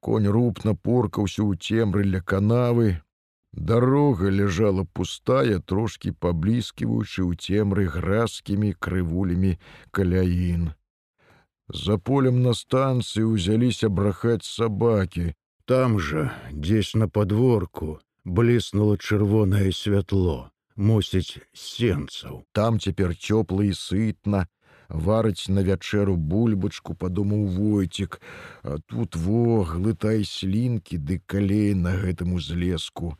конь рупна поркаўся ў цемры ля канавы. Дарога ляжала пустая, трошки паблізківаючы ў цемры гразкімі крывулямі каляін. За полем на станцыі ўзяліся брахаць сабакі. Там жа, дзесь на подворку, бліснула чырвонае святло, мусіць сенцаў. Там цяпер цёпла і сытна, варыць на вячэру бульбачку падумаў войцік, а тут во глытай слінкі ды калей на гэтым узлеску.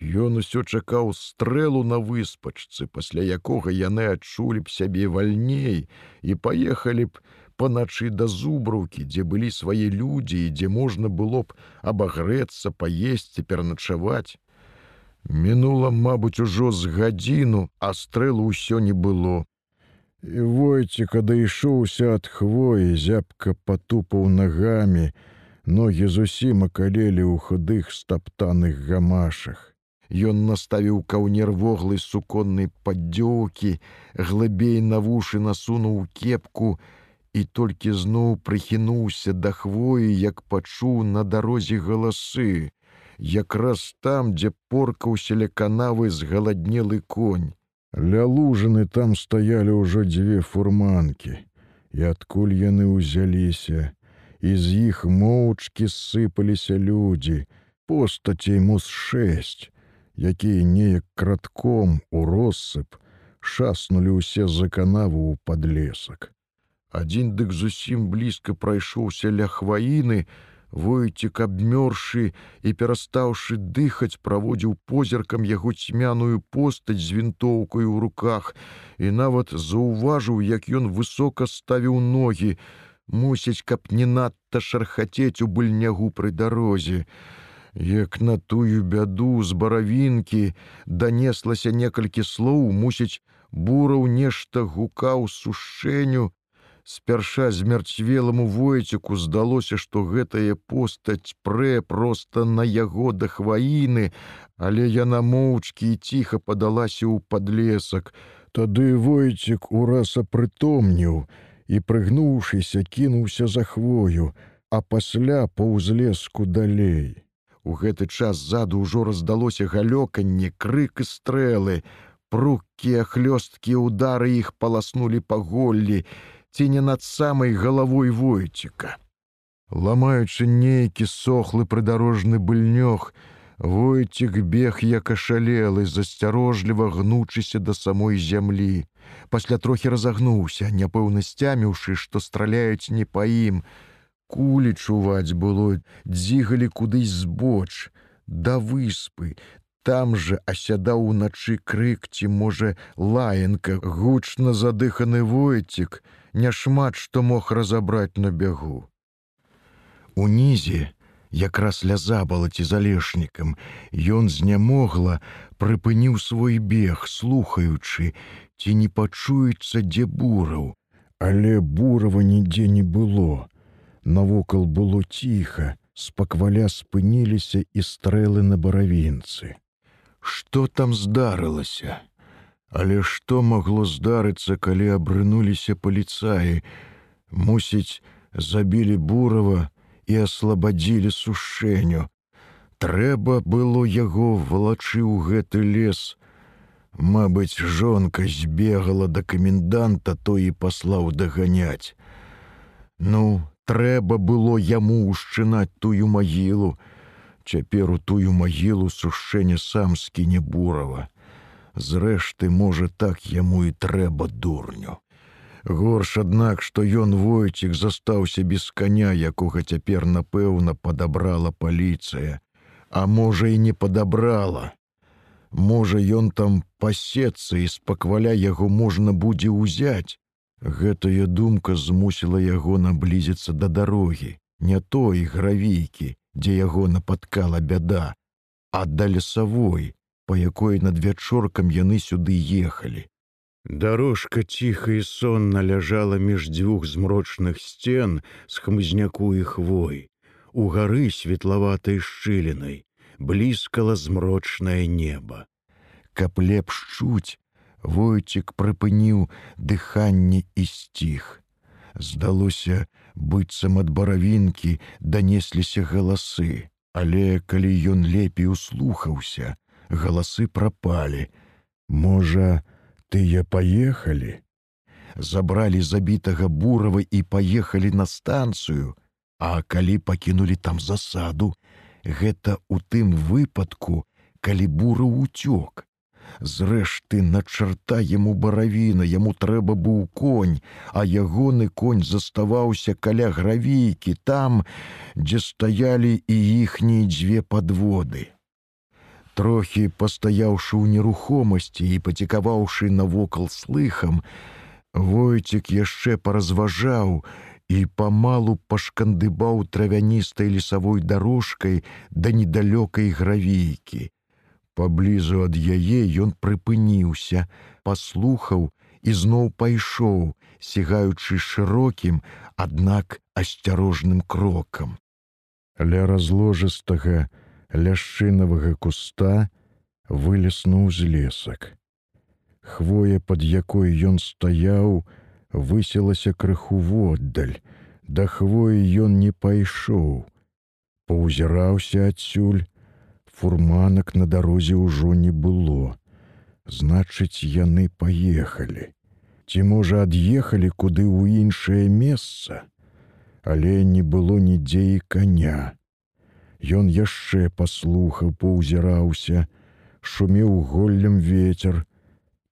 Ён усё чакаў стрэлу на выспачцы, пасля якога яны адчулі б сябе вальней і паехалі б паначы да зубраўкі, дзе былі свае людзі і дзе можна было б абагрэцца, паесці, пераначаваць. Мінула, мабыць, ужо з гадзіну, а стрэлу ўсё не было. І войцік адышоўся ад хвоі, зябка патупаў нагамі, ногі зусім акалелі ў худых стаптаных гамашах. Ён наставіў каўнер воглай суконнай паддзёўкі, глыбей на вушы насунуў кепку і толькі зноў прыхінуўся да хвоі, як пачуў на дарозе галасы. Якраз там, дзе поркаўся ля канавы згаладнелы конь. Ля лужаны там стаялі ўжо дзве фурманкі, і адкуль яны ўзяліся, і з іх моўчкі сыпаліся людзі, постацей мус шэсць якія неяк кратком у россып шаснулі ўсе за канаву ў падлесак. Адзін дык зусім блізка прайшоўся ля хваіны, Войцік абмёршы і перастаўшы дыхаць, праводзіў позіркам яго цьмяную постаць з вінтоўкай у руках і нават заўважыў, як ён высока ставіў ногі, мусіць, каб не надта шархацець у быльнягу пры дарозе. Як на тую бяду з баравінкі данеслася некалькі слоў, мусіць, бураў нешта гукаў сушэню. Спярша змярцвеламу войціку здалося, што гэтая постаць прэ проста на яго да хваіны, але яна моўчкі і ціха падалася ў падлесак. Тады войцік ураз апрытомніў і, прыгнуўшыся, кінуўся за хвою, а пасля па ўзлеску далей. У гэты час ззаду ўжо раздалося галёканне, крык і стрэлы. Пруккія хлёсткія удары іх паласнулі па голлі, ці не над самай галавой войціка. Ламаючы нейкі сохлы прыдарожны быльнёг, Войцік бег як ашалелы, засцярожліва гнучыся да самой зямлі. Пасля трохі разагнуўся, няпэўна сцяміўшы, што страляюць не па ім, Кулі чуваць было, дзігалі кудысь збоч, да выспы. Там жа асядаў уначы крык ці, можа, лаянка, гучна задыханы войцік, няшмат што мог разабраць на бягу. Унізе, якраз ля забалаці залешнікам, ён знямогла, прыпыніў свой бег, слухаючы, ці не пачуецца дзе бураў, але бурава нідзе не было. Навокал было ціха, спакваля спыніліся і стрэлы на баравінцы. Што там здарылася? Але што магло здарыцца, калі абрынуліся паліцаі, мусіць, забілі бурава і аслабадзілі сушэню. Трэба было яго валачы ў гэты лес. Мабыць, жонка збегала да каменданта, то і паслаў даганяць. Ну, трэба было яму ўшчынаць тую магілу. Цяпер у тую магілу сушэнне сам скіне бурава. Зрэшты, можа, так яму і трэба дурню. Горш, аднак, што ён войцік застаўся без каня, якога цяпер, напэўна, падабрала паліцыя, А можа, і не падабрала. Можа, ён там пасецца і спакваля яго можна будзе ўзяць. Гэтая думка змусіла яго наблізіцца да дарогі, не той гравейкі, дзе яго напаткала бяда, а да лесавой, па якой над вячоркам яны сюды ехалі. Дарожка ціха і сонна ляжала між дзвюх змрочных сцен з хмызняку і хвой. У гары светлаватай шчылінай блізкала змрочнае неба. Каб лепш чуць, Войцік прыпыніў дыханне і сціх. Здалося, быццам ад баравінкі данесліся галасы, але калі ён лепей услухаўся, галасы прапалі. Можа, тыя паехалі. Забралі забітага бурава і паехалі на станцыю, А калі пакінулі там засаду, гэта ў тым выпадку, калі бура ўцёк. Зрэшты, на чарта яму баравіна, яму трэба быў конь, а ягоны конь заставаўся каля гравейкі там, дзе стаялі і іхнія дзве падводы. Трохі пастаяўшы ў нерухомасці і пацікаваўшы навокал слыхам, Войцік яшчэ паразважаў і памалу пашкандыбаў травяністай лесавой дарожкай да недалёкай гравейкі. Паблізу ад яе ён прыпыніўся, паслухаў і зноў пайшоў, сігаючы шырокім, аднак асцярожным крокам. Ля разложыстага ляшчынавага куста вылеснуў з лесак. Хвоя, пад якой ён стаяў, высілася крыху воддаль, да хвоі ён не пайшоў. Паўзіраўся адсюль, фурманак на дарозе ўжо не было. Значыць, яны паехалі. Ці можа ад'ехалі куды ў іншае месца, Але не было нідзе і коня. Ён яшчэ паслухаў, паўзіраўся, шумеў голлем ветер,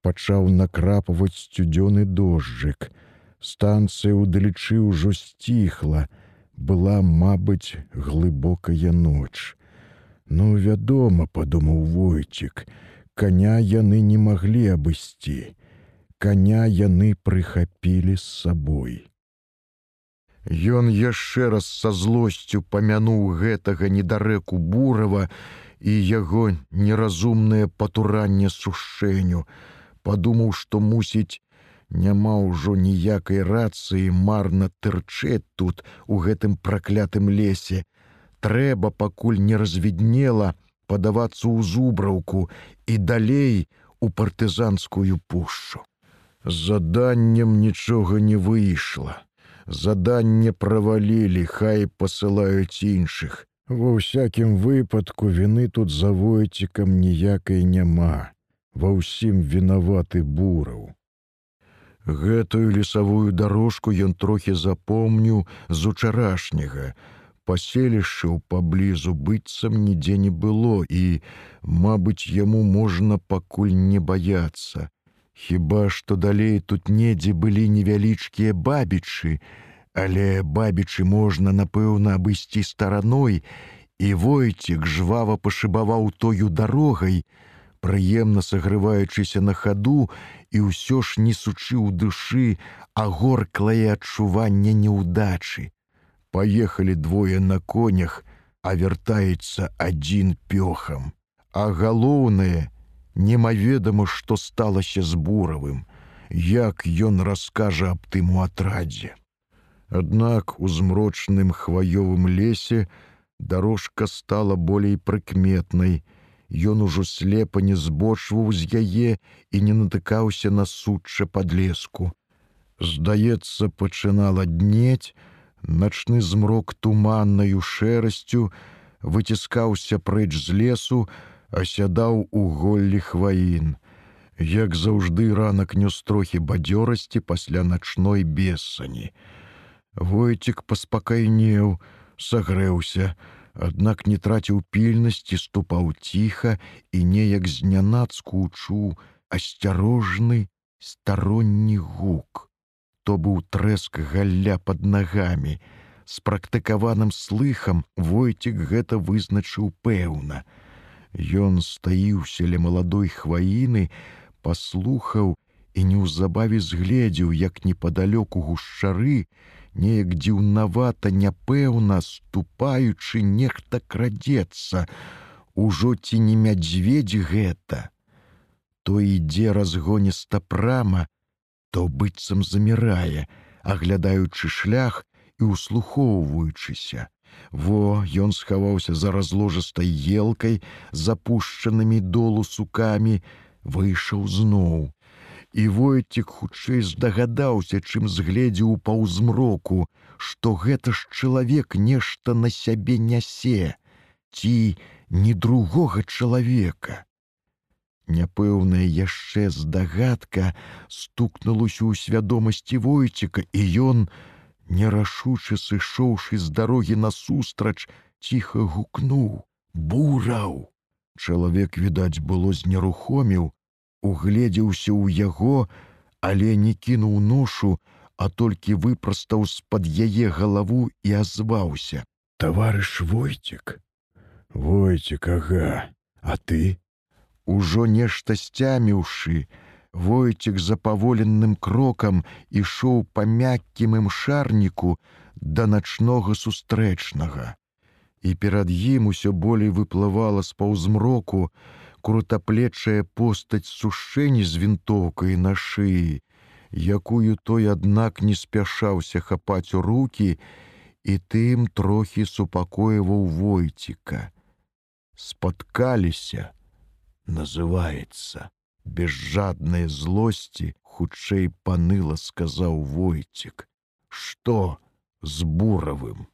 пачаў накрапаваць сцюдзёны дожджык. Станцыя ўдалечы ўжо сціхла, была, мабыць, глыбокая ноч. Ну, вядома, падумаў войцік, коня яны не маглі абысці. Каня яны прыхапілі з сабой. Ён яшчэ раз са злосцю памянуў гэтага недарэку бурава і яго неразумнае патуранне сушэнню, падумаў, што мусіць, няма ўжо ніякай рацыі марна тырчэць тут у гэтым праклятым лесе, трэба пакуль не развіднела падавацца ў зубраўку і далей у партызанскую пушчу. Заданнем нічога не выйшла. Заданне правалілі, хай пасылаюць іншых. Ва ўсякім выпадку віны тут за войцікам ніякай няма. Ва ўсім вінаваты бураў. Гэтую лесавую дарожку ён трохі запомніў з учарашняга, паселішчаў паблізу быццам нідзе не было і, мабыць, яму можна пакуль не баяцца. Хіба што далей тут недзе былі невялічкія бабічы, але бабічы можна, напэўна, абысці стараной, і войцік жвава пашыбаваў тою дарогай, прыемна сагрываючыся на хаду і ўсё ж не сучыў душы, а горклае адчуванне неўдачы. Паехалі двое на конях, а вяртаецца адзін пёхам. А галоўнае, немаведама, што сталася з буравым, як ён раскажа аб тым у атрадзе. Аднак у змрочным хваёвым лесе дарожка стала болей прыкметнай, Ён ужо слепа не збочваў з яе і не натыкаўся на сучча падлеску. Здаецца, пачынала днець, Начны змрок туманнаю шэрасцю выціскаўся прэч з лесу, асядаў у голлі хваін. Як заўжды ранак нёс трохі бадзёрасці пасля начной бесані. Войцік паспакайнеў, сагрэўся, аднак не траціў пільнасці, ступаў ціха і неяк знянацку чуў асцярожны старонні гук то быў трэск галля под нагамі. З практыкаваным слыхам войцік гэта вызначыў пэўна. Ён стаіўся ля маладой хваіны, паслухаў і неўзабаве згледзеў, як непадалёку гушчары, неяк дзіўнавата няпэўна, ступаючы нехта крадзецца, Ужо ці не мядзведзь гэта. То ідзе разгоніста прама, то быццам замірае, аглядаючы шлях і услухоўваючыся. Во ён схаваўся за разложыстай елкай, запушчанымі долу сукамі, выйшаў зноў. і войцік хутчэй здагадаўся, чым згледзеў паўзмроку, што гэта ж чалавек нешта на сябе нясе, ці не другога чалавека. Няпэўная яшчэ здагадка стукнулася ў свядомасці войціка, і ён, нерашуча сышоўшы з дарогі насустрач, ціха гукнуў: бураў. Чалавек, відаць, было знерухоміў, угледзеўся ў яго, але не кінуў ношу, а толькі выпрастаў з-пад яе галаву і азваўся: « Таварыш войцік, Войцік, ага, а ты? Ужо нешта сцяміўшы, Войцік запаволеным крокам ішоў па мяккім імшарніку да начнога сустрэчнага. І перад ім усё болей выплывала з паўзмроку, крутаплечая постаць сушэнні з вінтоўкай на шыі, якую той, аднак не спяшаўся хапаць у руки і тым трохі супакоіваў войціка спаткаліся, называется без жаднай злосці хутчэй паныла сказаў войцік, што з буравым